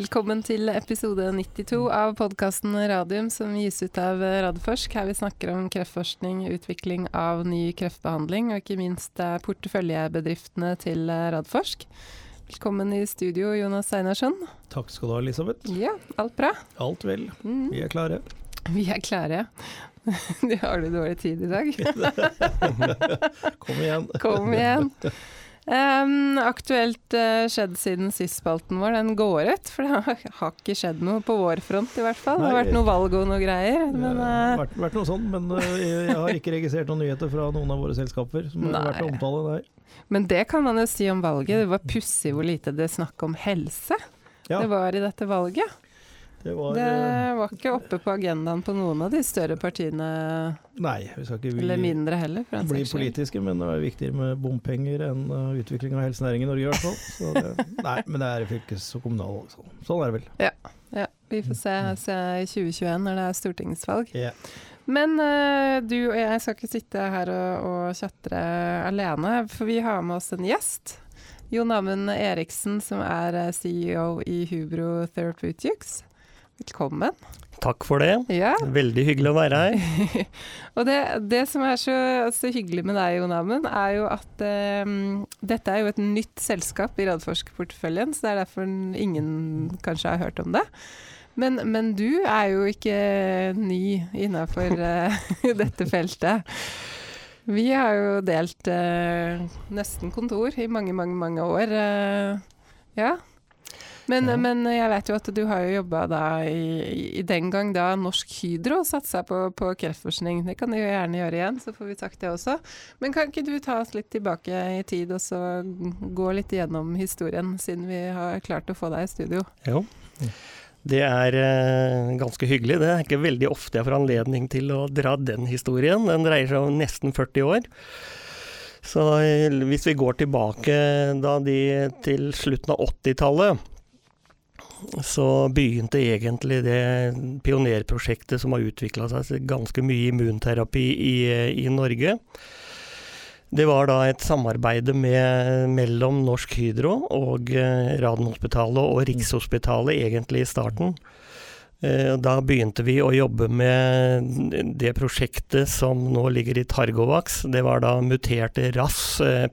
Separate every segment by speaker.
Speaker 1: Velkommen til episode 92 av podkasten Radium som gis ut av Radforsk. Her vi snakker om kreftforskning, utvikling av ny kreftbehandling, og ikke minst porteføljebedriftene til Radforsk. Velkommen i studio, Jonas Einarsson.
Speaker 2: Takk skal du ha, Elisabeth.
Speaker 1: Ja, alt bra?
Speaker 2: Alt vel. Mm. Vi er klare.
Speaker 1: Vi er klare. Du Har du dårlig tid i dag?
Speaker 2: Kom igjen.
Speaker 1: Kom igjen. Um, aktuelt uh, skjedd siden sist-spalten vår. Den går ut, for det har, har, ikke skjedd noe på vår front i hvert fall. Nei, det har vært noe valg og noe greier.
Speaker 2: Men, uh, vært, vært, noe sånt, men uh, jeg har ikke registrert noen nyheter fra noen av våre selskaper som har vært å omtale. Nei.
Speaker 1: Men det kan man jo si om valget. Det var pussig hvor lite det snakk om helse ja. det var i dette valget. Det var, det eh, var, ikke oppe på agendaen på noen av de større partiene.
Speaker 2: Nei, vi skal ikke bli,
Speaker 1: eller mindre heller.
Speaker 2: For bli politiske, men det er viktigere med bompenger enn uh, utvikling av helsenæring i Norge i hvert fall. Det, nei, men det er fylkes- og kommunal også. Sånn er det vel.
Speaker 1: Ja, ja. vi får se, mm. se, i 2021 når det er stortingsvalg.
Speaker 2: Ja.
Speaker 1: Men uh, du og jeg skal ikke sitte her og, og tjatre alene, for vi har med oss en gjest. Jon Amund Eriksen, som er CEO i Hubro Therapeutics. Velkommen.
Speaker 3: Takk for det.
Speaker 1: Ja.
Speaker 3: Veldig hyggelig å være her.
Speaker 1: og det, det, som er så, så, hyggelig med deg, Jon Amund, er jo at um, dette er jo et nytt selskap i Radforsk-porteføljen, så det er derfor ingen kanskje har hørt om det. Men, men du er jo ikke ny innafor uh, dette feltet. Vi har jo delt uh, nesten kontor i mange, mange, mange år. Uh, ja. Men, ja. men, jeg vet jo at du har jo jobba da i, i, den gang da Norsk Hydro satsa på, på, kreftforskning. Det kan du jo gjerne gjøre igjen, så får vi sagt det også. Men kan ikke du ta oss litt tilbake i tid og så gå litt gjennom historien, siden vi har klart å få deg i studio?
Speaker 3: Jo. Det er eh, ganske hyggelig. Det er ikke veldig ofte jeg får anledning til å dra den historien. Den dreier seg om nesten 40 år. Så eh, hvis vi går tilbake da de til slutten av 80-tallet, så begynte egentlig det pionerprosjektet som har utvikla seg ganske mye immunterapi i, i, Norge. Det var da et samarbeid med, mellom Norsk Hydro og eh, Radiumhospitalet og Rikshospitalet egentlig i starten. Eh, da begynte vi å jobbe med det prosjektet som nå ligger i Targovax. Det var da muterte RAS eh.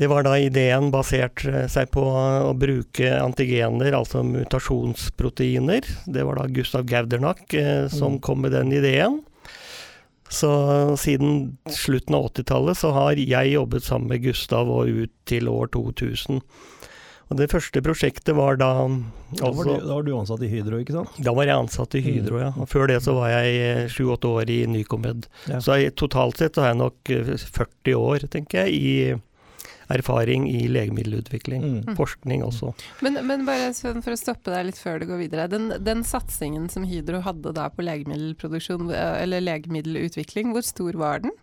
Speaker 3: Det var da ideen basert eh, seg på å bruke antigener, altså mutasjonsproteiner. Det var da Gustav Gaudernack eh, som mm. kom med den ideen. Så siden slutten av 80-tallet så har jeg jobbet sammen med Gustav og ut til år 2000. Og Det første prosjektet var da
Speaker 2: altså, da, var du, da var du ansatt i Hydro, ikke sant?
Speaker 3: Da var jeg ansatt i Hydro, mm. ja. Og før det så var jeg eh, sju-åtte år i Nycomed. Ja. Så jeg, totalt sett så har jeg nok 40 år, tenker jeg, i erfaring i legemiddelutvikling. Mm. Forskning også.
Speaker 1: Men, men, bare for å stoppe deg litt før du går videre. Den, den satsingen som Hydro hadde da på legemiddelproduksjon, eller legemiddelutvikling, hvor stor var den?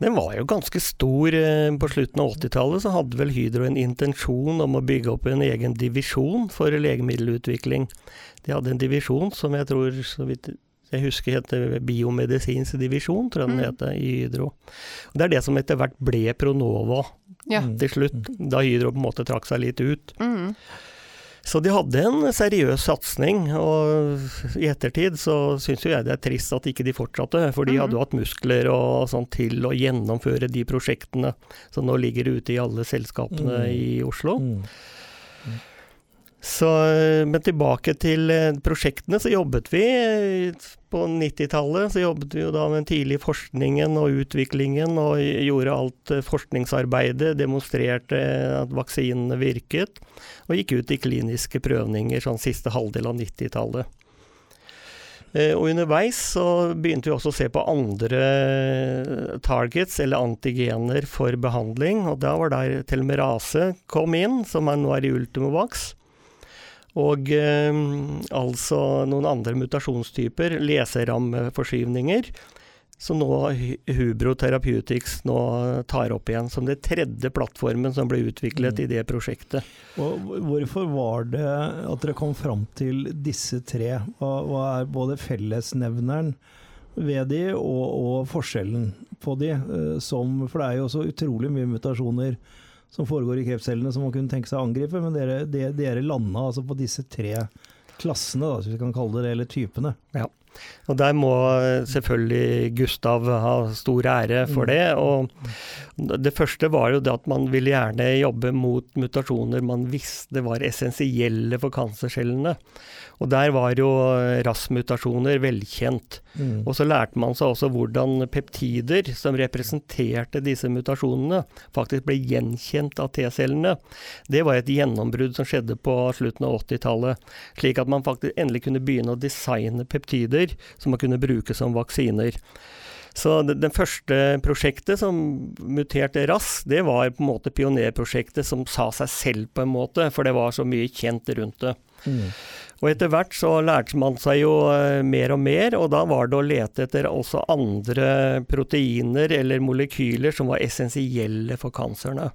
Speaker 3: Den var jo ganske stor. Eh, på slutten av 80-tallet så hadde vel Hydro en intensjon om å bygge opp en egen divisjon for legemiddelutvikling. De hadde en divisjon som jeg tror, så vidt jeg husker heter biomedisinsk divisjon, tror jeg den mm. heter, i Hydro. Det er det som etter hvert ble Pronovo ja. til slutt, da Hydro på en måte trakk seg litt ut. Mm. Så de hadde en seriøs satsing, og i ettertid så syns jo jeg det er trist at ikke de fortsatte, for de mm. hadde jo hatt muskler og sånn til å gjennomføre de prosjektene som nå ligger ute i alle selskapene mm. i Oslo. Mm. Så, men tilbake til eh, prosjektene, så jobbet vi på 90-tallet. Så jobbet vi jo da med den tidlige forskningen og utviklingen, og gjorde alt eh, forskningsarbeidet. Demonstrerte at vaksinene virket, og gikk ut i kliniske prøvninger sånn siste halvdel av 90-tallet. Eh, og underveis så begynte vi også å se på andre targets, eller antigener, for behandling. Og da var der telmerase kom inn, som er nå er i Ultimovax. Og eh, altså noen andre mutasjonstyper, leserammeforskyvninger, som nå Hubro Therapeutics nå tar opp igjen som det tredje plattformen som ble utviklet mm. i det prosjektet.
Speaker 2: Og hvorfor var det at dere kom fram til disse tre? Hva, hva er både fellesnevneren ved de og, og, forskjellen på de? Eh, som, for det er jo så utrolig mye mutasjoner som foregår i kreftcellene som man kunne tenke seg å angripe, men dere, dere, dere landa altså på disse tre klassene, da, hvis vi kan kalle det det, eller typene.
Speaker 3: Ja. Og der må selvfølgelig Gustav ha stor ære for det. Og det første var jo det at man ville gjerne jobbe mot mutasjoner man visste var essensielle for cancercellene. Og der var jo RAS-mutasjoner velkjent. Mm. Og så lærte man seg også hvordan peptider som representerte disse mutasjonene, faktisk ble gjenkjent av T-cellene. Det var et gjennombrudd som skjedde på slutten av 80-tallet. Slik at man faktisk endelig kunne begynne å designe peptider som man kunne bruke som vaksiner. Så det, det, første prosjektet som muterte raskt, det var på en måte pionerprosjektet som sa seg selv på en måte, for det var så mye kjent rundt det. Mm. Og etter hvert så lærte man seg jo eh, mer og mer, og da var det å lete etter også andre proteiner eller molekyler som var essensielle for kanserne.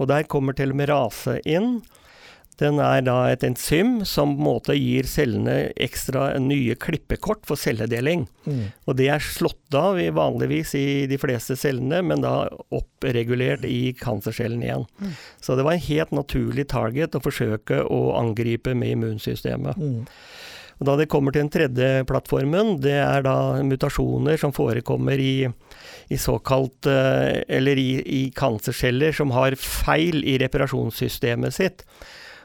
Speaker 3: Og der kommer telomerase inn. Den er da et enzym som på en måte gir cellene ekstra nye klippekort for celledeling. Mm. Og det er slått av vanligvis i de fleste cellene, men da oppregulert i cancercellen igjen. Mm. Så det var en helt naturlig target å forsøke å angripe med immunsystemet. Mm. Og da det kommer til den tredje plattformen, det er da mutasjoner som forekommer i, i såkalt eh, Eller i, i cancerceller som har feil i reparasjonssystemet sitt.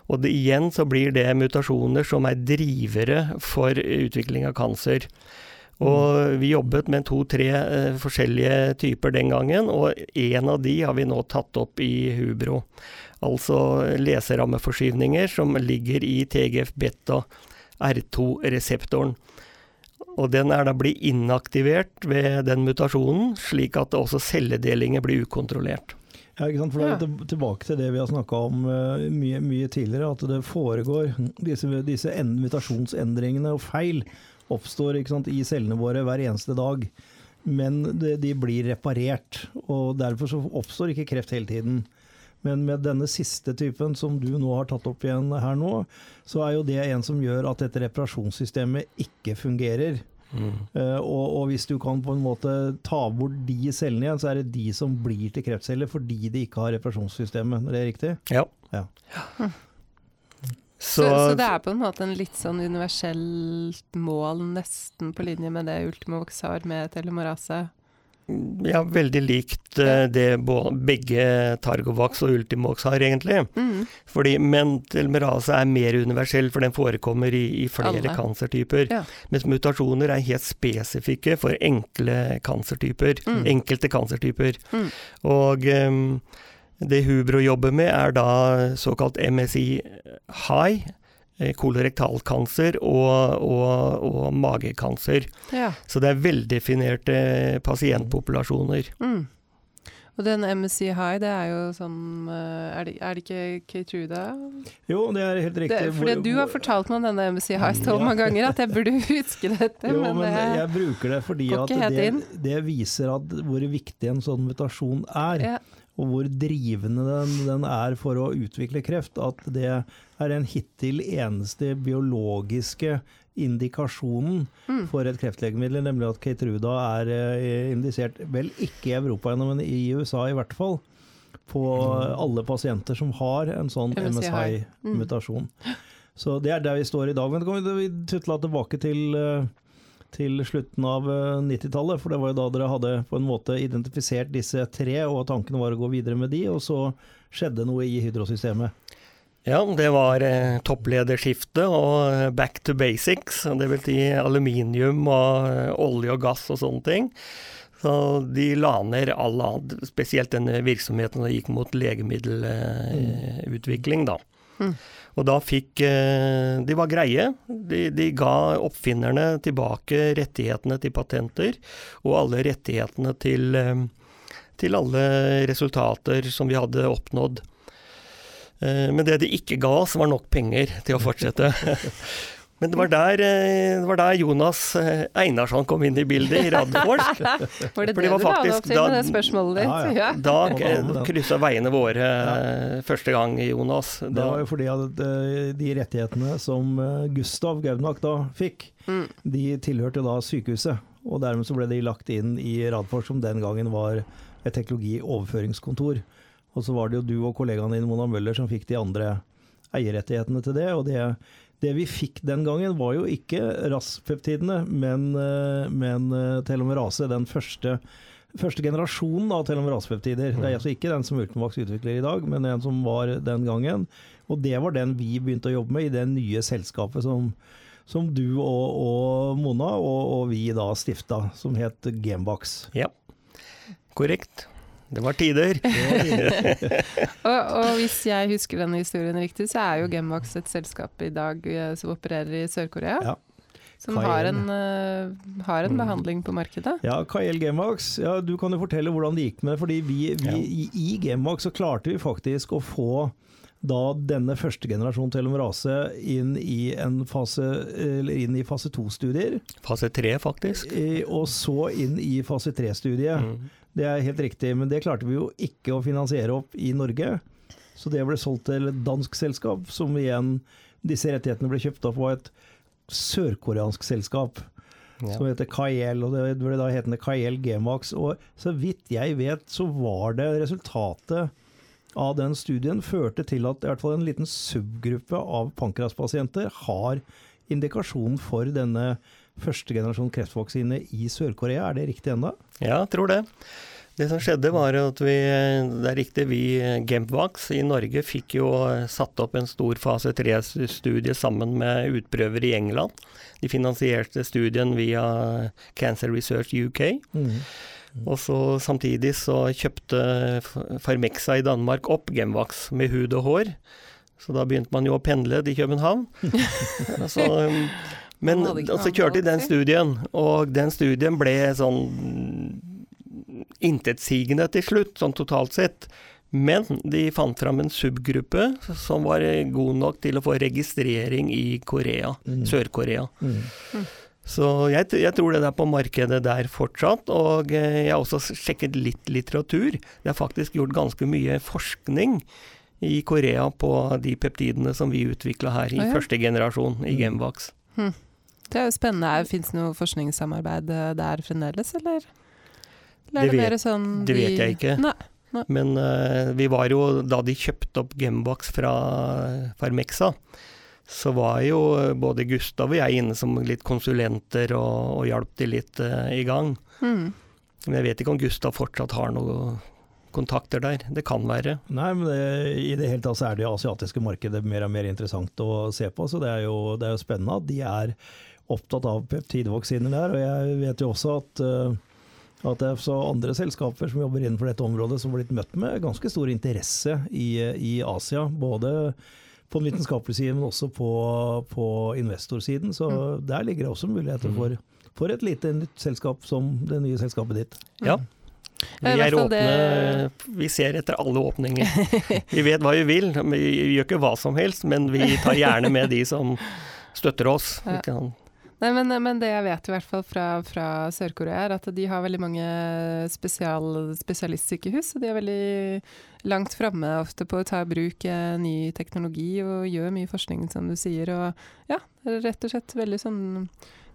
Speaker 3: Og det, igjen så blir det mutasjoner som er drivere for utvikling av kanser. Og vi jobbet med to-tre uh, forskjellige typer den gangen, og en av de har vi nå tatt opp i Hubro. Altså leserammeforskyvninger som ligger i TGF-beta R2-reseptoren. Og den er da blitt inaktivert ved den mutasjonen, slik at også celledelinger blir ukontrollert.
Speaker 2: Ja, ikke sant? For da er vi tilbake til det vi har snakka om uh, mye, mye, tidligere, at det foregår disse, disse invitasjonsendringene og feil oppstår sant, i cellene våre hver eneste dag. Men det, de blir reparert, og derfor så oppstår ikke kreft hele tiden. Men med denne siste typen som du nå har tatt opp igjen her nå, så er jo det en som gjør at dette reparasjonssystemet ikke fungerer. Mm. Uh, og, og, hvis du kan på en måte ta bort de cellene igjen, så er det de som blir til kreftceller fordi de ikke har reparasjonssystemet. Er det riktig?
Speaker 3: Ja.
Speaker 2: ja.
Speaker 1: ja. Så, så, så, det er på en måte en litt sånn universelt mål, nesten på linje med det Ultimovox har med telemorase?
Speaker 3: Ja, veldig likt uh, det begge Targovax og Ultimox har, egentlig. Mm. Fordi mentelmerase er mer universell, for den forekommer i, i flere kancertyper. Ja. Mens mutasjoner er helt spesifikke for enkle kancertyper. Mm. Enkelte kancertyper. Mm. Og um, det Hubro jobber med, er da såkalt MSI high Eh, kolorektalkancer og, og, og magekancer. Ja. Så det er veldefinerte pasientpopulasjoner. Mm.
Speaker 1: Og den MSC High, det er jo sånn eh, Er det, er det ikke Keytruda?
Speaker 2: Jo, det er helt riktig.
Speaker 1: Det, fordi du har fortalt meg om denne MSC High så mange ganger at jeg burde huske dette.
Speaker 2: Jo, men, det, jeg bruker det fordi at det, det, viser at hvor viktig en sånn mutasjon er. Ja og hvor drivende den, den, er for å utvikle kreft. At det er den hittil eneste biologiske indikasjonen mm. for et kreftlegemiddel, nemlig at Keytruda er eh, indisert, vel ikke i Europa ennå, men i USA i hvert fall, på mm. alle pasienter som har en sånn MSI-mutasjon. Mm. Så det er der vi står i dag. Men kan vi tutla tilbake til uh, til slutten av 90-tallet. Eh, for det var jo da dere hadde på en måte identifisert disse tre, og tanken var å gå videre med de. Og så skjedde noe i hydrosystemet.
Speaker 3: Ja, det var eh, topplederskifte og eh, back to basics. Det vil si aluminium og olje og gass og sånne ting. Så de la ned all annen, spesielt denne virksomheten som gikk mot legemiddelutvikling, da. Mm. Og da fikk eh, De var greie. De, de, ga oppfinnerne tilbake rettighetene til patenter, og alle rettighetene til, eh, til alle resultater som vi hadde oppnådd. Eh, men det de ikke ga oss, var nok penger til å fortsette. Men det var, der, eh, det var der, Jonas eh, Einarsson kom inn i bildet, i Radfors.
Speaker 1: var det det, det, var du la opp til med det spørsmålet ditt?
Speaker 3: Ja, ja. Da ja. kryssa veiene våre ja. Eh, første gang, Jonas.
Speaker 2: Da. Det var jo fordi at de rettighetene som Gustav Gaunak da fikk, mm. de tilhørte da sykehuset. Og dermed så ble de lagt inn i Radfors, som den gangen var et teknologioverføringskontor. Og så var det jo du og kollegaen din Mona Møller som fikk de andre eierrettighetene til det. Og det, det vi fikk den gangen, var jo ikke RAS-peptidene, men, eh, men eh, telomerase, den første, første generasjonen av telomerasepeptider. Det er altså ikke den som Ultimax utvikler i dag, men den som var den gangen. Og det var den vi begynte å jobbe med i det nye selskapet som, som du og, og Mona og, og, vi da stifta, som het Gamebox.
Speaker 3: Ja, korrekt. Det var tider.
Speaker 1: og, og, hvis jeg husker denne historien riktig, så er jo Gemvox et selskap i dag eh, som opererer i Sør-Korea. Ja. Som har en, uh, har en, mm. behandling på markedet?
Speaker 2: Ja, Kael Gamebox, ja, du kan jo fortelle hvordan det gikk med det. fordi vi, vi ja. i, i Gamebox så klarte vi faktisk å få da denne første generasjon telomerase inn i en fase inn i fase to-studier.
Speaker 3: Fase tre, faktisk.
Speaker 2: Og så inn i fase tre-studiet. Mm. Det er helt riktig, men det klarte vi jo ikke å finansiere opp i Norge. Så det ble solgt til et dansk selskap, som igjen Disse rettighetene ble kjøpt opp av et sørkoreansk selskap. Ja. Som heter Kael, og det ble da hetende Kael Gmax. Og så vidt jeg vet, så var det resultatet av den studien førte til at i hvert fall en liten subgruppe av pankraspasienter har indikasjon for denne første generasjon kreftvaksine i Sør-Korea. Er det riktig ennå?
Speaker 3: Ja, jeg tror det. Det som skjedde var at vi, det er riktig, vi Gempvax i Norge fikk jo satt opp en stor fase 3-studie sammen med utprøver i England. De finansierte studien via Cancer Research UK. Mm. Og så Samtidig så kjøpte Farmexa i Danmark opp Gemvax med hud og hår. Så da begynte man jo å pendle til København. så, um, men så kjørte de den studien, og den studien ble sånn intetsigende til slutt, sånn totalt sett. Men de fant fram en subgruppe som var god nok til å få registrering i Korea, mm. Sør-Korea. Mm. Så jeg, jeg, tror det er på markedet der fortsatt. Og eh, jeg har også sjekket litt litteratur. Det er faktisk gjort ganske mye forskning i Korea på de peptidene som vi utvikla her i oh, ja. første generasjon i mm.
Speaker 1: Det er jo spennende. Fins det noe forskningssamarbeid eh, der fremdeles, eller? eller
Speaker 3: det, vet, sånn det de... vet jeg ikke. Nei. Nei. Men uh, vi var jo, da de kjøpte opp Gembox fra Farmexa, så var jo både Gustav og jeg inne som litt konsulenter og, og hjalp de litt uh, i gang. Mm. Men jeg vet ikke om Gustav fortsatt har noen kontakter der. Det kan være.
Speaker 2: Nei, men det, i det hele tatt så er det asiatiske markedet mer og mer interessant å se på. Så det er jo, det er jo spennende at de er opptatt av peptidvaksiner der. Og jeg vet jo også at uh, at det er så andre selskaper som jobber innenfor dette området som har blitt møtt med ganske stor interesse i, i Asia. Både på den vitenskapelige siden, men også på, på investorsiden. Så mm. der ligger det også muligheter for, for, et lite nytt selskap som det nye selskapet ditt.
Speaker 3: Ja. Vi er åpne, vi ser etter alle åpninger. Vi vet hva vi vil, vi gjør ikke hva som helst, men vi tar gjerne med de som støtter oss. ikke kan
Speaker 1: Nei, men, men, det jeg vet i hvert fall fra, fra Sør-Korea, er at de har veldig mange spesial, spesialistsykehus. Og de er veldig langt framme ofte på å ta i bruk eh, ny teknologi og gjør mye forskning, som du sier. Og ja, rett og slett veldig sånn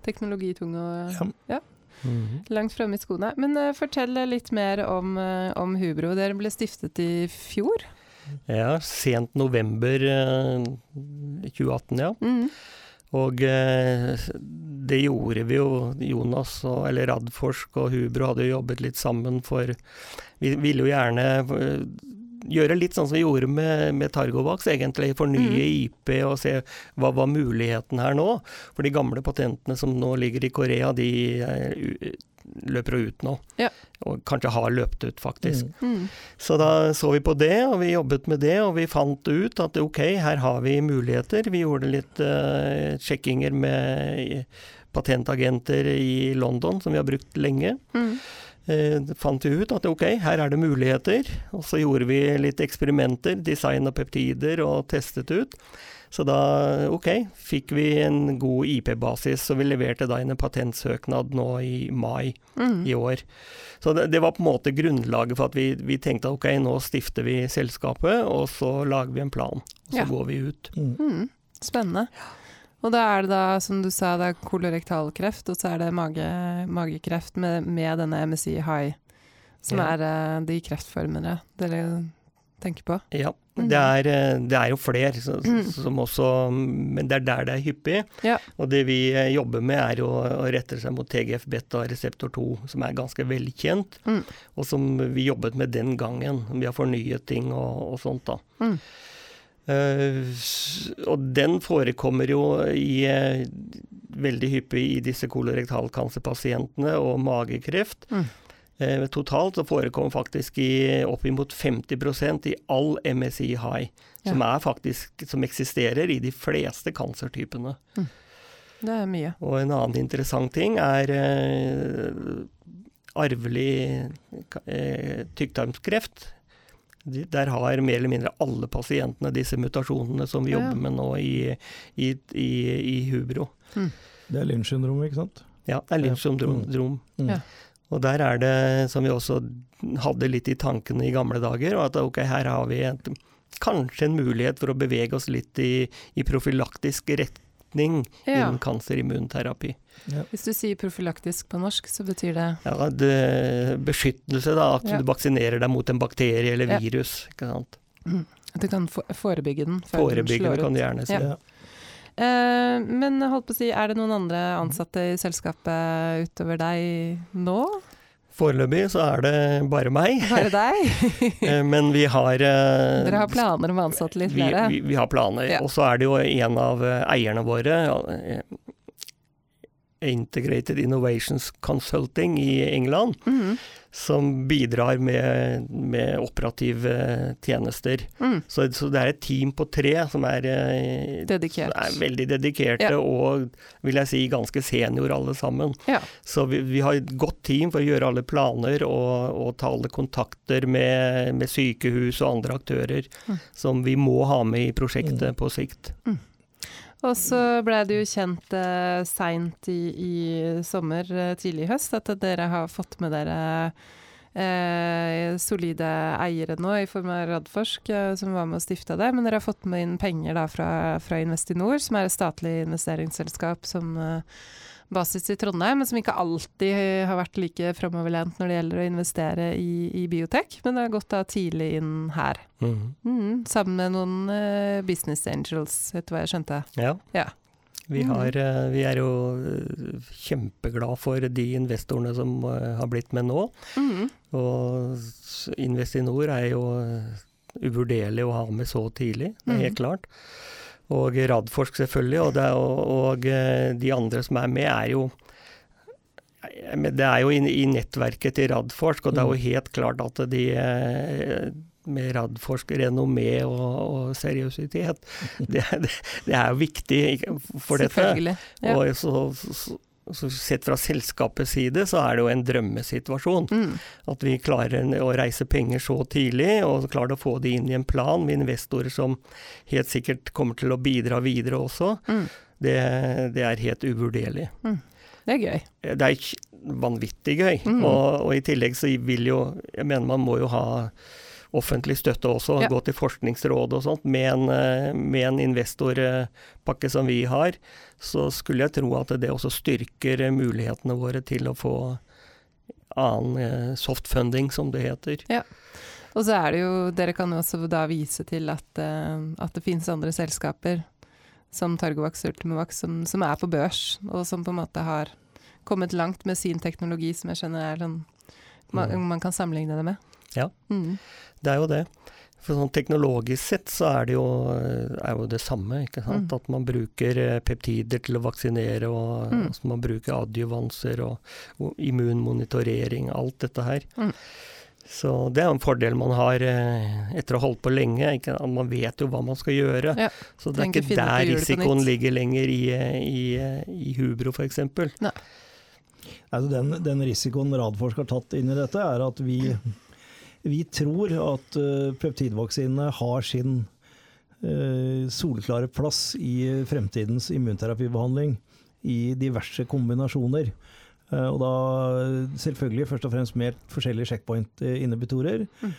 Speaker 1: teknologitung og ja. ja. Mm -hmm. Langt framme i skoene. Men uh, fortell litt mer om, uh, om Hubro. Dere ble stiftet i fjor?
Speaker 3: Ja, sent november uh, 2018, ja. Mm. Og eh, det gjorde vi jo, Jonas og, eller Radforsk og Hubro hadde jo jobbet litt sammen for Vi ville jo gjerne eh, gjøre litt sånn som vi gjorde med, med Targovax, egentlig. Fornye mm. IP og se hva var muligheten her nå. For de gamle patentene som nå ligger i Korea, de løper ut nå. Ja. Og kanskje har løpt ut, faktisk. Mm. Mm. Så da så vi på det, og vi jobbet med det, og vi fant ut at ok, her har vi muligheter. Vi gjorde litt uh, sjekkinger med patentagenter i London, som vi har brukt lenge. Mm. Uh, fant vi ut at ok, her er det muligheter. Og så gjorde vi litt eksperimenter, design og peptider, og testet ut. Så da, ok, fikk vi en god IP-basis, så vi leverte da inn en patentsøknad nå i mai mm. i år. Så det, det, var på en måte grunnlaget for at vi, vi, tenkte ok, nå stifter vi selskapet, og så lager vi en plan. Og så ja. går vi ut.
Speaker 1: Mm. Mm. Spennende. Og da er det da, som du sa, det er kolorektalkreft, og så er det mage, magekreft med, med, denne MSI high, som ja. er uh, de kreftformene dere tenker på.
Speaker 3: Ja, mm. Det er, eh, det er jo flere mm. som også Men det er der det er hyppig. Ja. Og det vi eh, jobber med, er å, å rette seg mot TGF-beta reseptor 2, som er ganske velkjent, mm. og som vi jobbet med den gangen. Vi har fornyet ting og, og sånt, da. Mm. Uh, og den forekommer jo i, uh, veldig hyppig i disse kolorektalkancerpasientene og magekreft. Mm. Uh, totalt så forekommer faktisk i oppimot 50% i all MSI high, ja. som, er faktisk, som eksisterer i de fleste cancertypene. Mm.
Speaker 1: Det er mye.
Speaker 3: Og en annen interessant ting er arvelig tykktarmskreft der har mer eller mindre alle pasientene disse mutasjonene som vi ja. jobber med nå i, i, i, i Hubro. Mm.
Speaker 2: Det er Lynch-syndrom, ikke sant?
Speaker 3: Ja, det er Lynch-syndrom. Mm. mm. Og der er det, som vi også hadde litt i tankene i gamle dager, at ok, her har vi et, kanskje en mulighet for å bevege oss litt i, i profylaktisk retning ja. innen kanserimmunterapi.
Speaker 1: Ja. Hvis du sier profylaktisk på norsk, så betyr det
Speaker 3: Ja, det, Beskyttelse, da. At ja. du vaksinerer deg mot en bakterie eller virus. ikke sant?
Speaker 1: At du kan forebygge den
Speaker 3: før forebygge den slår ut. kan du gjerne si. Ja.
Speaker 1: Uh, men holdt på å si, er det noen andre ansatte i selskapet utover deg nå?
Speaker 3: Foreløpig så er det bare meg.
Speaker 1: Bare deg?
Speaker 3: Eh, men vi har uh,
Speaker 1: Dere har planer om å ansette litt flere?
Speaker 3: Vi, vi, vi har planer. Ja. Og så er det jo en av eierne våre, Integrated Innovations Consulting i England, mm. Som bidrar med, med operative tjenester. Mm. Så, så, det er et team på tre som er,
Speaker 1: eh, Dedikert.
Speaker 3: som er veldig dedikerte ja. og vil jeg si ganske senior alle sammen. Ja. Så vi, vi, har et godt team for å gjøre alle planer og, og ta alle kontakter med, med, sykehus og andre aktører mm. som vi må ha med i prosjektet mm. på sikt.
Speaker 1: Og så ble det jo kjent eh, seint i, i, sommer, eh, tidlig i høst, at dere har fått med dere eh, solide eiere nå, i form av Radforsk, eh, som var med og stifta det. Men dere har fått med inn penger da fra, fra Investinor, som er et statlig investeringsselskap som eh, basis i Trondheim, men som ikke alltid har vært like framoverlent når det gjelder å investere i, i biotek. Men det har gått da tidlig inn her. Mm. Mm, sammen med noen uh, business angels, etter hva jeg skjønte.
Speaker 3: Ja. ja. Vi, mm. har, uh, vi, er jo kjempeglad for de investorene som har blitt med nå. Mm. Og Investinor er jo uvurderlig å ha med så tidlig, det er helt mm. klart og Radforsk selvfølgelig, og, det, og, og, eh, de andre som er med, er jo det er jo i, i nettverket til Radforsk, og det er jo mm. helt klart at de eh, med Radforsk renommé og, og seriøsitet, det, det, er jo viktig for dette. Selvfølgelig. Ja. Og så, så sett fra selskapets side så er det jo en drømmesituasjon. Mm. At vi klarer å reise penger så tidlig, og klarer å få det inn i en plan med investorer som helt sikkert kommer til å bidra videre også. Mm. Det, det, er helt uvurderlig. Mm.
Speaker 1: Det er gøy.
Speaker 3: Det er vanvittig gøy. Mm. Og, og, i tillegg så vil jo Jeg mener man må jo ha offentlig støtte også, ja. gå til Forskningsrådet og sånt. Med en, eh, med en investorpakke som vi har, så skulle jeg tro at det også styrker mulighetene våre til å få annen eh, softfunding, som det heter.
Speaker 1: Ja. Og så er det jo, dere kan jo også da vise til at, uh, at det finnes andre selskaper som Targovax Ultimovax som, som, er på børs, og som på en måte har kommet langt med sin teknologi, som jeg skjønner er sånn man, mm. man kan sammenligne det med.
Speaker 3: Ja. Mm. Det er jo det. For sånn Teknologisk sett så er det jo, er jo det samme. ikke sant? Mm. At man bruker eh, peptider til å vaksinere, og mm. altså man bruker adjuvanser og, og, immunmonitorering. Alt dette her. Mm. Så det er en fordel man har eh, etter å ha holdt på lenge. Ikke? Man vet jo hva man skal gjøre. Ja. Så det er ikke der risikoen ligger lenger i, i, i Hubro f.eks.
Speaker 2: Altså den, den risikoen Radforsk har tatt inn i dette, er at vi vi tror at uh, peptidvaksinene har sin uh, soleklare plass i fremtidens immunterapibehandling i diverse kombinasjoner. Og da selvfølgelig først og fremst med forskjellige checkpoint-inhibitorer. Mm.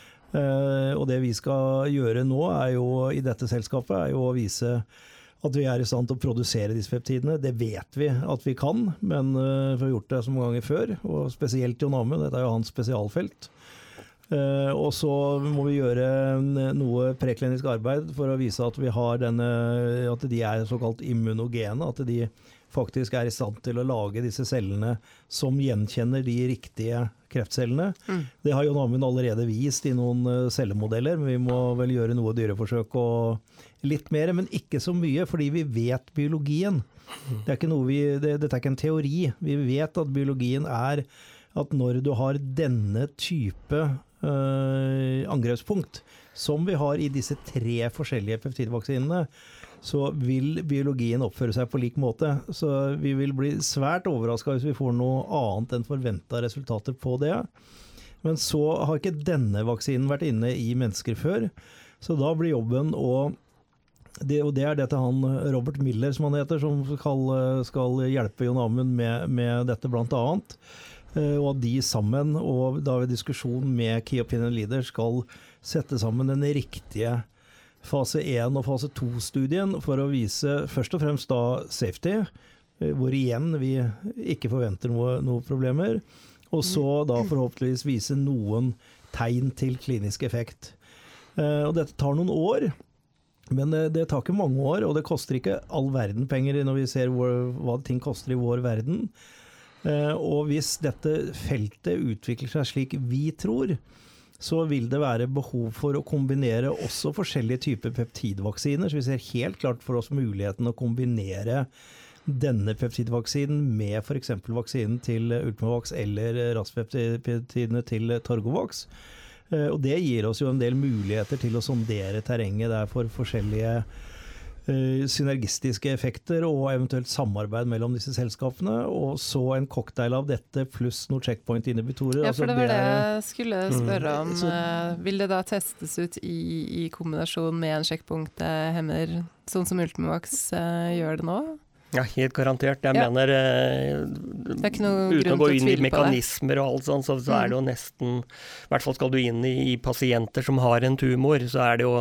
Speaker 2: Og det vi skal gjøre nå er jo, i dette selskapet, er jo å vise at vi er i stand til å produsere disse peptidene. Det vet vi at vi kan, men vi har gjort det så mange ganger før. Og spesielt Jon Amund, dette er jo hans spesialfelt. Uh, og så må vi gjøre noe preklinisk arbeid for å vise at, vi har denne, at de er såkalt immunogene. At de faktisk er i stand til å lage disse cellene som gjenkjenner de riktige kreftcellene. Mm. Det har John Amund allerede vist i noen uh, cellemodeller, men vi må vel gjøre noe dyreforsøk og litt mer. Men ikke så mye, fordi vi vet biologien. Det er vi, det, dette er ikke en teori. Vi vet at biologien er at når du har denne type øh, angrepspunkt, som vi har i disse tre forskjellige peptidvaksinene, så vil biologien oppføre seg på lik måte. Så vi vil bli svært overraska hvis vi får noe annet enn forventa resultater på det. Men så har ikke denne vaksinen vært inne i mennesker før. Så da blir jobben å det, og det er det til han Robert Miller, som han heter, som skal, skal hjelpe Jon Amund med, med dette, blant annet. Eh, og at de sammen, og da ved diskusjon med Key Opinion Leader, skal sette sammen den riktige fase 1 og fase 2-studien for å vise først og fremst da safety, eh, hvor igjen vi ikke forventer noe, noe problemer. Og så da forhåpentligvis vise noen tegn til klinisk effekt. Eh, og dette tar noen år. Men det, det, tar ikke mange år, og det koster ikke all verden penger når vi ser hvor, hva ting koster i vår verden. Eh, og hvis dette feltet utvikler seg slik vi tror, så vil det være behov for å kombinere også forskjellige typer peptidvaksiner. Så vi ser helt klart for oss muligheten å kombinere denne peptidvaksinen med f.eks. vaksinen til Ultimavax eller raspeptidene til Torgovax. Eh, og det gir oss jo en del muligheter til å sondere terrenget der for forskjellige synergistiske effekter og eventuelt samarbeid mellom disse selskapene. Og så en cocktail av dette pluss noen checkpoint-inhibitorer.
Speaker 1: Ja, for altså, det var det, jeg skulle mm. spørre om. Mm. Så, vil det da testes ut i, i kombinasjon med en checkpoint-hemmer, sånn som Ultimovax uh, gjør det nå?
Speaker 3: Ja, helt garantert. Jeg ja. mener eh, Uten å gå inn i mekanismer og alt sånt, så, så, er det jo mm. nesten I hvert fall skal du inn i, i pasienter som har en tumor, så er det jo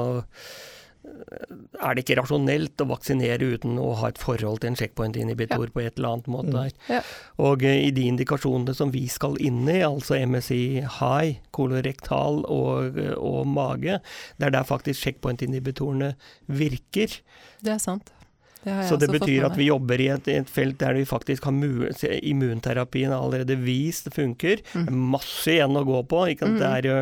Speaker 3: er det ikke rasjonelt å vaksinere uten å ha et forhold til en checkpoint-inhibitor ja. på et eller annet måte. Mm. Ja. Og uh, i de indikasjonene som vi skal inn i, altså MSI high, kolorektal og, og mage, det er der faktisk checkpoint-inhibitorene virker.
Speaker 1: Det er sant.
Speaker 3: Det så det betyr at vi jobber i et, et, felt der vi faktisk har immunterapien allerede vist funker. Mm. Masse igjen å gå på. Ikke? Mm. Det er jo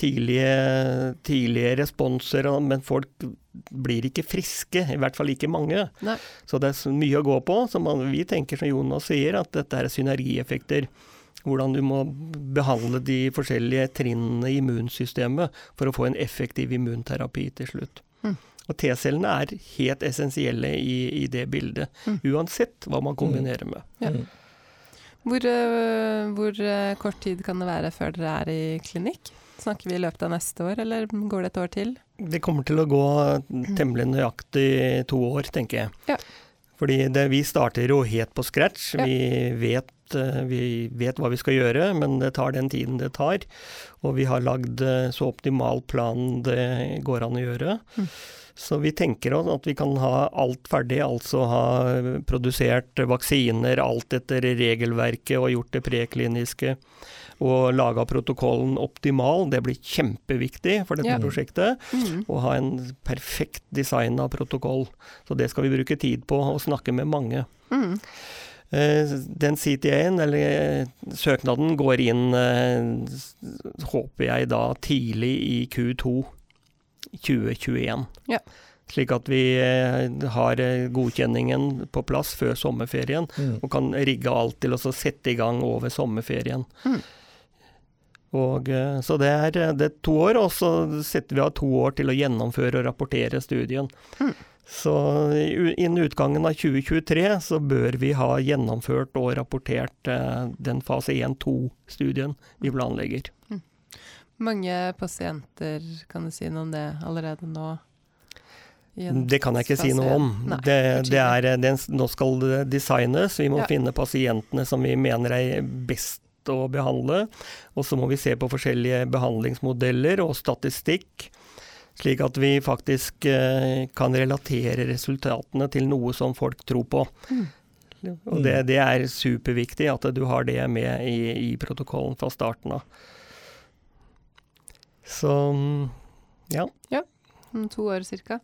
Speaker 3: tidlige, tidlige responser, men folk blir ikke friske. I hvert fall ikke mange. Nei. Så det er mye å gå på. Så man, vi tenker som Jonas sier, at dette er synergieffekter. Hvordan du må behandle de forskjellige trinnene i immunsystemet for å få en effektiv immunterapi til slutt. Mm. Og T-cellene er helt essensielle i, i det bildet, mm. uansett hva man kombinerer med. Ja. Mm.
Speaker 1: Hvor, uh, hvor uh, kort tid kan det være før dere er i klinikk? Snakker vi i løpet av neste år, eller går det et år til?
Speaker 3: Det kommer til å gå temmelig nøyaktig to år, tenker jeg. Ja. Fordi det, vi starter jo helt på scratch. Ja. Vi, vet, eh, vi, vet, hva vi skal gjøre, men det tar den tiden det tar. Og vi har lagd eh, så optimal plan det går an å gjøre. Mm. Så vi tenker oss at vi kan ha alt ferdig, altså ha produsert vaksiner, alt etter regelverket og gjort det prekliniske og laga protokollen optimal. Det blir kjempeviktig for dette ja. prosjektet. Mm. Å ha en perfekt designa protokoll. Så det skal vi bruke tid på, og snakke med mange. Mm. Eh, den CTA-en, eller eh, søknaden, går inn, eh, håper jeg da, tidlig i Q2 2021. Ja. Slik at vi har godkjenningen på plass før sommerferien, mm. og kan rigge alt til å sette i gang over sommerferien. Mm. Og, eh, så det er, eh, det er, to år, og så setter vi av to år til å gjennomføre og rapportere studien. Mm. Så innen utgangen av 2023 så bør vi ha gjennomført og rapportert eh, den fase 1-2-studien vi planlegger. Mm.
Speaker 1: Mange pasienter, kan du si noe om det allerede nå?
Speaker 3: Det kan jeg ikke si noe om. Nei, det, det er, det, nå skal det designes. Vi må ja. finne pasientene som vi mener er best å behandle. Og så må vi se på forskjellige behandlingsmodeller og statistikk, slik at vi faktisk eh, kan relatere resultatene til noe som folk tror på. Mm. Og det, det, er superviktig at du har det med i, i protokollen fra starten av. Så ja.
Speaker 1: ja. Om to år ca.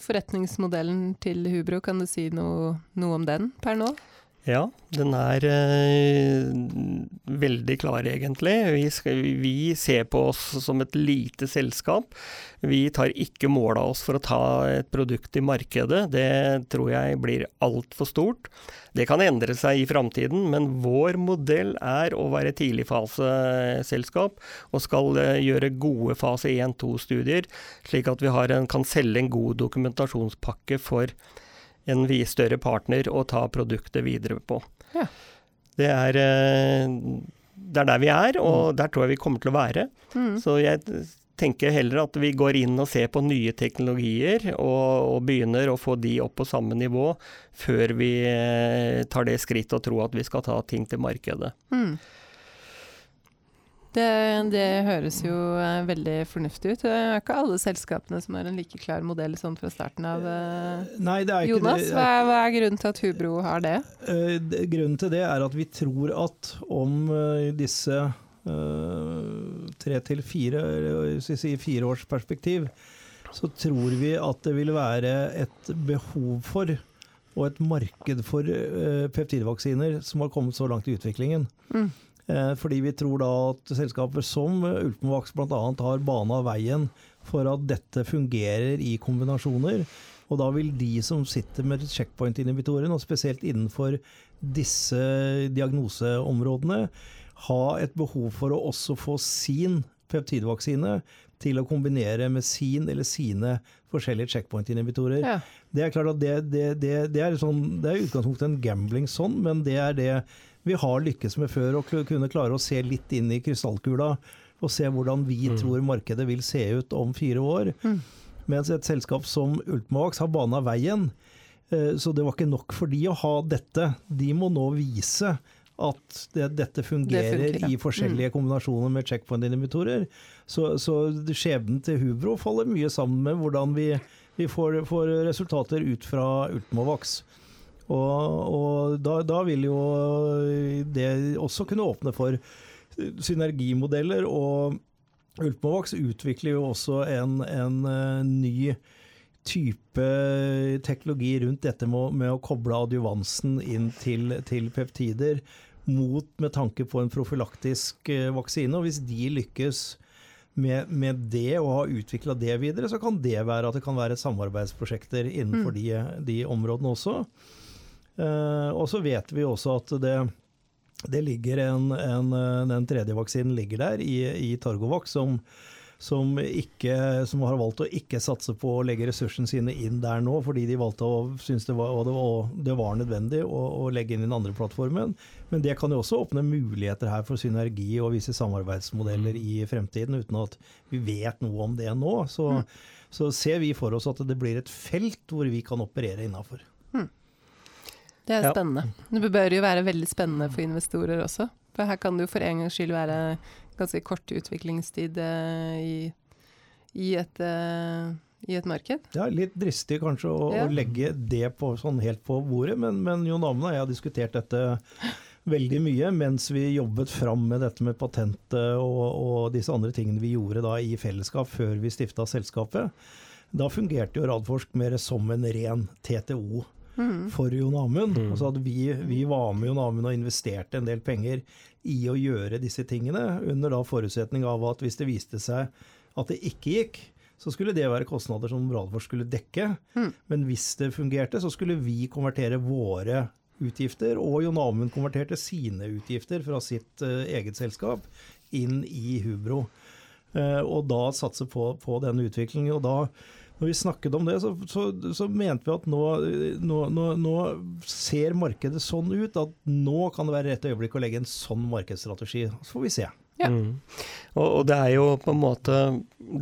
Speaker 1: Forretningsmodellen til Hubro, kan du si noe, noe om den per nå?
Speaker 3: Ja, den er eh, veldig klar, egentlig. Vi, skal, vi, ser på oss som et lite selskap. Vi tar ikke mål av oss for å ta et produkt i markedet. Det tror jeg blir altfor stort. Det kan endre seg i framtiden, men vår modell er å være tidligfaseselskap og skal eh, gjøre gode fase 1-2-studier, slik at vi en, kan selge en god dokumentasjonspakke for en større partner å ta produktet videre på. Ja. Det, er, eh, det, er, der vi er, og mm. der tror jeg vi kommer til å være. Mm. Så jeg tenker heller at vi går inn og ser på nye teknologier, og, og begynner å få de opp på samme nivå, før vi eh, tar det skritt og tror at vi skal ta ting til markedet. Mm.
Speaker 1: Det, det, høres jo eh, veldig fornuftig ut. Det er ikke alle selskapene som har en like klar modell sånn fra starten av. Uh,
Speaker 2: Nei, er
Speaker 1: Jonas, ikke det. Hva, hva, er grunnen til at Hubro har det?
Speaker 2: Uh, grunnen til det er at vi tror at om disse tre til fire, si fire års perspektiv, så tror vi at det vil være et behov for og et marked for peptidvaksiner som har kommet så langt i utviklingen. Mm. Eh, fordi vi tror da at selskaper som Ultimovax bl.a. har bana veien for at dette fungerer i kombinasjoner. Og da vil de som sitter med checkpoint-inhibitoren, og spesielt innenfor disse diagnoseområdene, ha et behov for å også få sin peptidvaksine til å kombinere med sin eller sine forskjellige checkpoint-inhibitorer. Ja. Det er klart at det, det, det, det er, sånn, er utgangspunktet en gambling sånn, men det er det vi har lykkes med før, å kunne klare å se litt inn i krystallkula og se hvordan vi mm. tror markedet vil se ut om fire år. Mm. Mens et selskap som Ultimovax har bana veien. Eh, så det var ikke nok for de å ha dette. De må nå vise at det, dette fungerer det i forskjellige mm. kombinasjoner med checkpoint-inhibitorer. Så, så skjebnen til Hubro faller mye sammen med hvordan vi, vi får, får, resultater ut fra Ultimovax. Og, og da, da, vil jo det også kunne åpne for synergimodeller. Og Ultimovax utvikler jo også en, en eh, ny type teknologi rundt dette med, med å koble adjuvansen inn til, til, peptider mot med tanke på en profylaktisk eh, vaksine. Og hvis de lykkes med, med det og har utvikla det videre, så kan det være at det kan være samarbeidsprosjekter innenfor mm. de, de områdene også. Eh, og så vet vi også at det, det ligger en, en, den tredje vaksinen ligger der i, i Targovac, som, som, ikke, som, har valgt å ikke satse på å legge ressursene sine inn der nå, fordi de valgte å synes det var, det var, det var nødvendig å, å, legge inn den andre plattformen. Men det kan jo også åpne muligheter her for synergi og visse samarbeidsmodeller i fremtiden, uten at vi vet noe om det nå. Så, mm. så ser vi for oss at det blir et felt hvor vi kan operere innafor. Mm.
Speaker 1: Det er spennende. Det bør jo være veldig spennende for investorer også. For her kan det jo for en gangs skyld være ganske kort utviklingstid uh, i, i, et, uh, i, et, marked.
Speaker 2: Ja, litt dristig kanskje å, ja. å legge det på, sånn helt på bordet, men, men Jon Amund og jeg har diskutert dette veldig mye mens vi jobbet fram med dette med patentet og, og disse andre tingene vi gjorde da i fellesskap før vi stifta selskapet. Da fungerte jo Radforsk mer som en ren TTO mm. for Jon Amund. Mm. Altså at vi, vi, var med Jon Amund og investerte en del penger i å gjøre disse tingene, under da forutsetning av at hvis det viste seg at det ikke gikk, så skulle det være kostnader som Radforsk skulle dekke. Mm. Men hvis det fungerte, så skulle vi konvertere våre utgifter, og Jon Amund konverterte sine utgifter fra sitt uh, eget selskap inn i Hubro. Uh, og da satse på, på den utviklingen. Og da når vi snakket om det, så, så, så mente vi at nå, nå, nå, nå, ser markedet sånn ut at nå kan det være rett øyeblikk å legge en sånn markedsstrategi. Så får vi se.
Speaker 3: Ja. Mm. Og, og, det er jo på en måte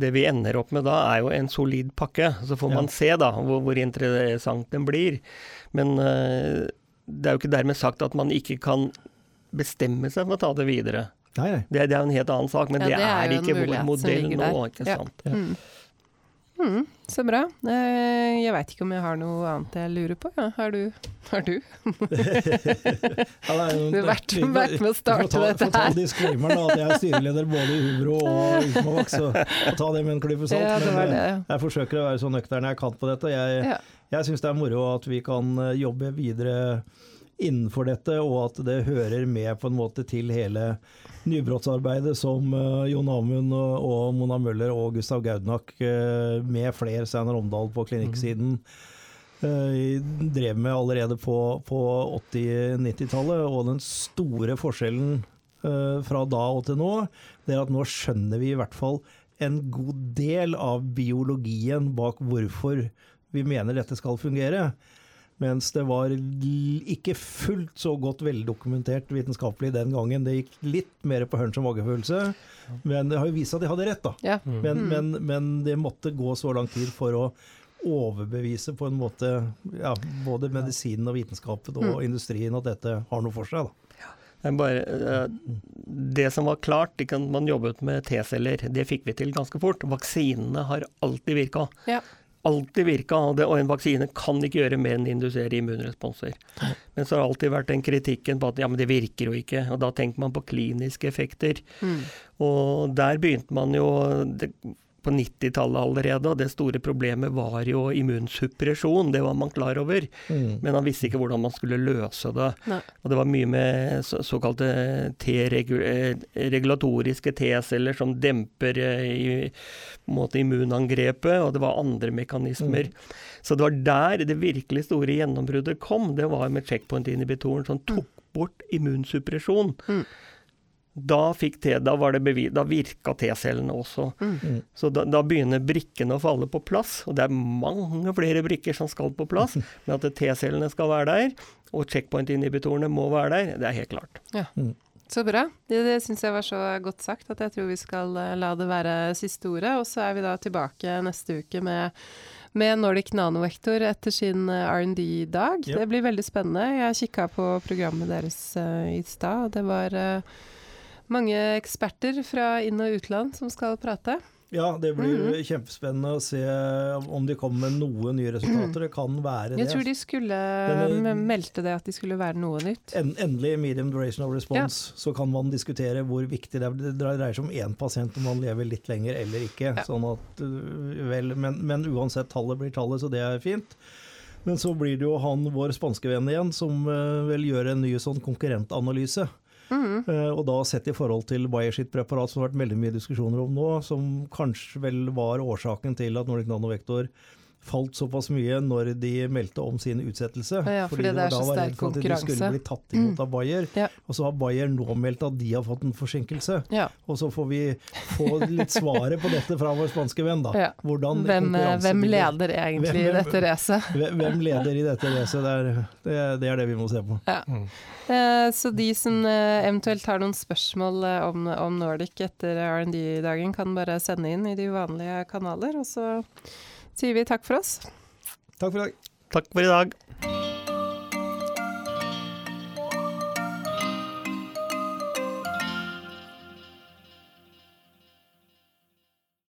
Speaker 3: Det vi ender opp med da, er jo en solid pakke. Så får man ja. se da hvor, hvor, interessant den blir. Men uh, det er jo ikke dermed sagt at man ikke kan bestemme seg for å ta det videre.
Speaker 2: Nei, nei.
Speaker 3: Det, det, er jo en helt annen sak, men ja, det, det, er, er ikke vår modell nå. ikke sant? Ja. Mm.
Speaker 1: Mm, så bra. Eh, jeg veit ikke om jeg har noe annet jeg lurer på. Ja, har du? Har du? du har vært, vært, med å starte ta, dette her.
Speaker 2: Ta disclaimeren at jeg er styreleder både i Hubro og Ulsmavak, så ta det med en klype salt. Ja, det det, ja. jeg forsøker å være så nøktern jeg kan på dette. Jeg, ja. jeg syns det er moro at vi kan eh, jobbe videre innenfor dette, og at det hører med på en måte til hele nybrottsarbeidet som uh, Jon Amund og, Mona Møller og Gustav Gaudnak uh, med flere Steinar Omdal på klinikksiden uh, drev med allerede på, på 80-90-tallet. Og den store forskjellen fra da og til nå, det er at nå skjønner vi i hvert fall en god del av biologien bak hvorfor vi mener dette skal fungere. Mens det var ikke fullt så godt veldokumentert vitenskapelig den gangen. Det gikk litt mer på hunch og magefølelse. Men det har jo vist seg at de hadde rett, da. Ja. Mm. Men, men, men, det måtte gå så lang tid for å overbevise på en måte ja, både medisinen og vitenskapen og mm. industrien at dette har noe for seg. da.
Speaker 3: Bare, eh, det som var klart, man jobbet med T-celler, det fikk vi til ganske fort. Vaksinene har alltid virka. Ja alltid virka, og en vaksine kan ikke gjøre mer enn indusere immunresponser. Men så har det alltid vært den kritikken på at ja, men det virker jo ikke. Og da tenker man på kliniske effekter. Mm. Og der begynte man jo det, på 90-tallet allerede, og det store problemet var jo immunsuppresjon. Det var man klar over, mm. men han visste ikke hvordan man skulle løse det. Nei. Og det var mye med så, såkalte T-regulatoriske T-celler som demper eh, i, måte, immunangrepet, og det var andre mekanismer. Mm. Så det var der det virkelig store gjennombruddet kom. Det var med checkpoint-inhibitoren som tok bort immunsuppresjon. Mm. Da, T, da, da virka T-cellene også. Mm. mm. Så da, da, begynner brikkene å falle på plass. Og det er mange flere brikker som skal på plass. Men at T-cellene skal være der, og checkpoint-inhibitorene må være der, det er helt klart. Ja.
Speaker 1: Mm. Så bra. Det, det syns jeg var så godt sagt at jeg tror vi skal uh, la det være siste ordet. Og så er vi da tilbake neste uke med, med Nordic Nanovektor etter sin uh, R&D-dag. Yep. Det blir veldig spennende. Jeg kikka på programmet deres uh, i stad, og det var mange eksperter fra inn- og utland som skal prate.
Speaker 2: Ja, det blir mm -hmm. kjempespennende å se om de kommer med noen nye resultater. Det kan være det.
Speaker 1: Jeg tror de skulle Denne, meldte det at de skulle være noe nytt.
Speaker 2: En, endelig medium duration of response. Ja. Så kan man diskutere hvor viktig det er. Det dreier seg om én pasient om man lever litt lenger eller ikke. Ja. Sånn at, øh, vel, men, men uansett, tallet blir tallet, så det er fint. Men så blir det jo han, vår spanske venn igjen, som vil vel gjør en ny sånn konkurrentanalyse. Mm. Og da sett i forhold til Bayer sitt preparat, som det har vært veldig mye diskusjoner om nå, som kanskje vel var årsaken til at Nordic Nanovektor falt såpass mye når de meldte om sin utsettelse.
Speaker 1: Ja, fordi, fordi det, er så sterk konkurranse.
Speaker 2: De skulle bli tatt imot mm. av Bayer. Ja. Og så har Bayer nå meldt at de har fått en forsinkelse. Ja. Og så får vi få litt svaret på dette fra vår spanske venn, da. Ja.
Speaker 1: Hvem, eh, hvem, leder egentlig hvem, i dette racet?
Speaker 2: Hvem leder i dette racet? Det, det, det, er det vi må se på. Mm.
Speaker 1: Eh, så de som eh, eventuelt har noen spørsmål om, om Nordic etter R&D-dagen, kan bare sende inn i de vanlige kanaler. og så sier vi takk for oss.
Speaker 2: Takk for i dag.
Speaker 3: Takk for i dag.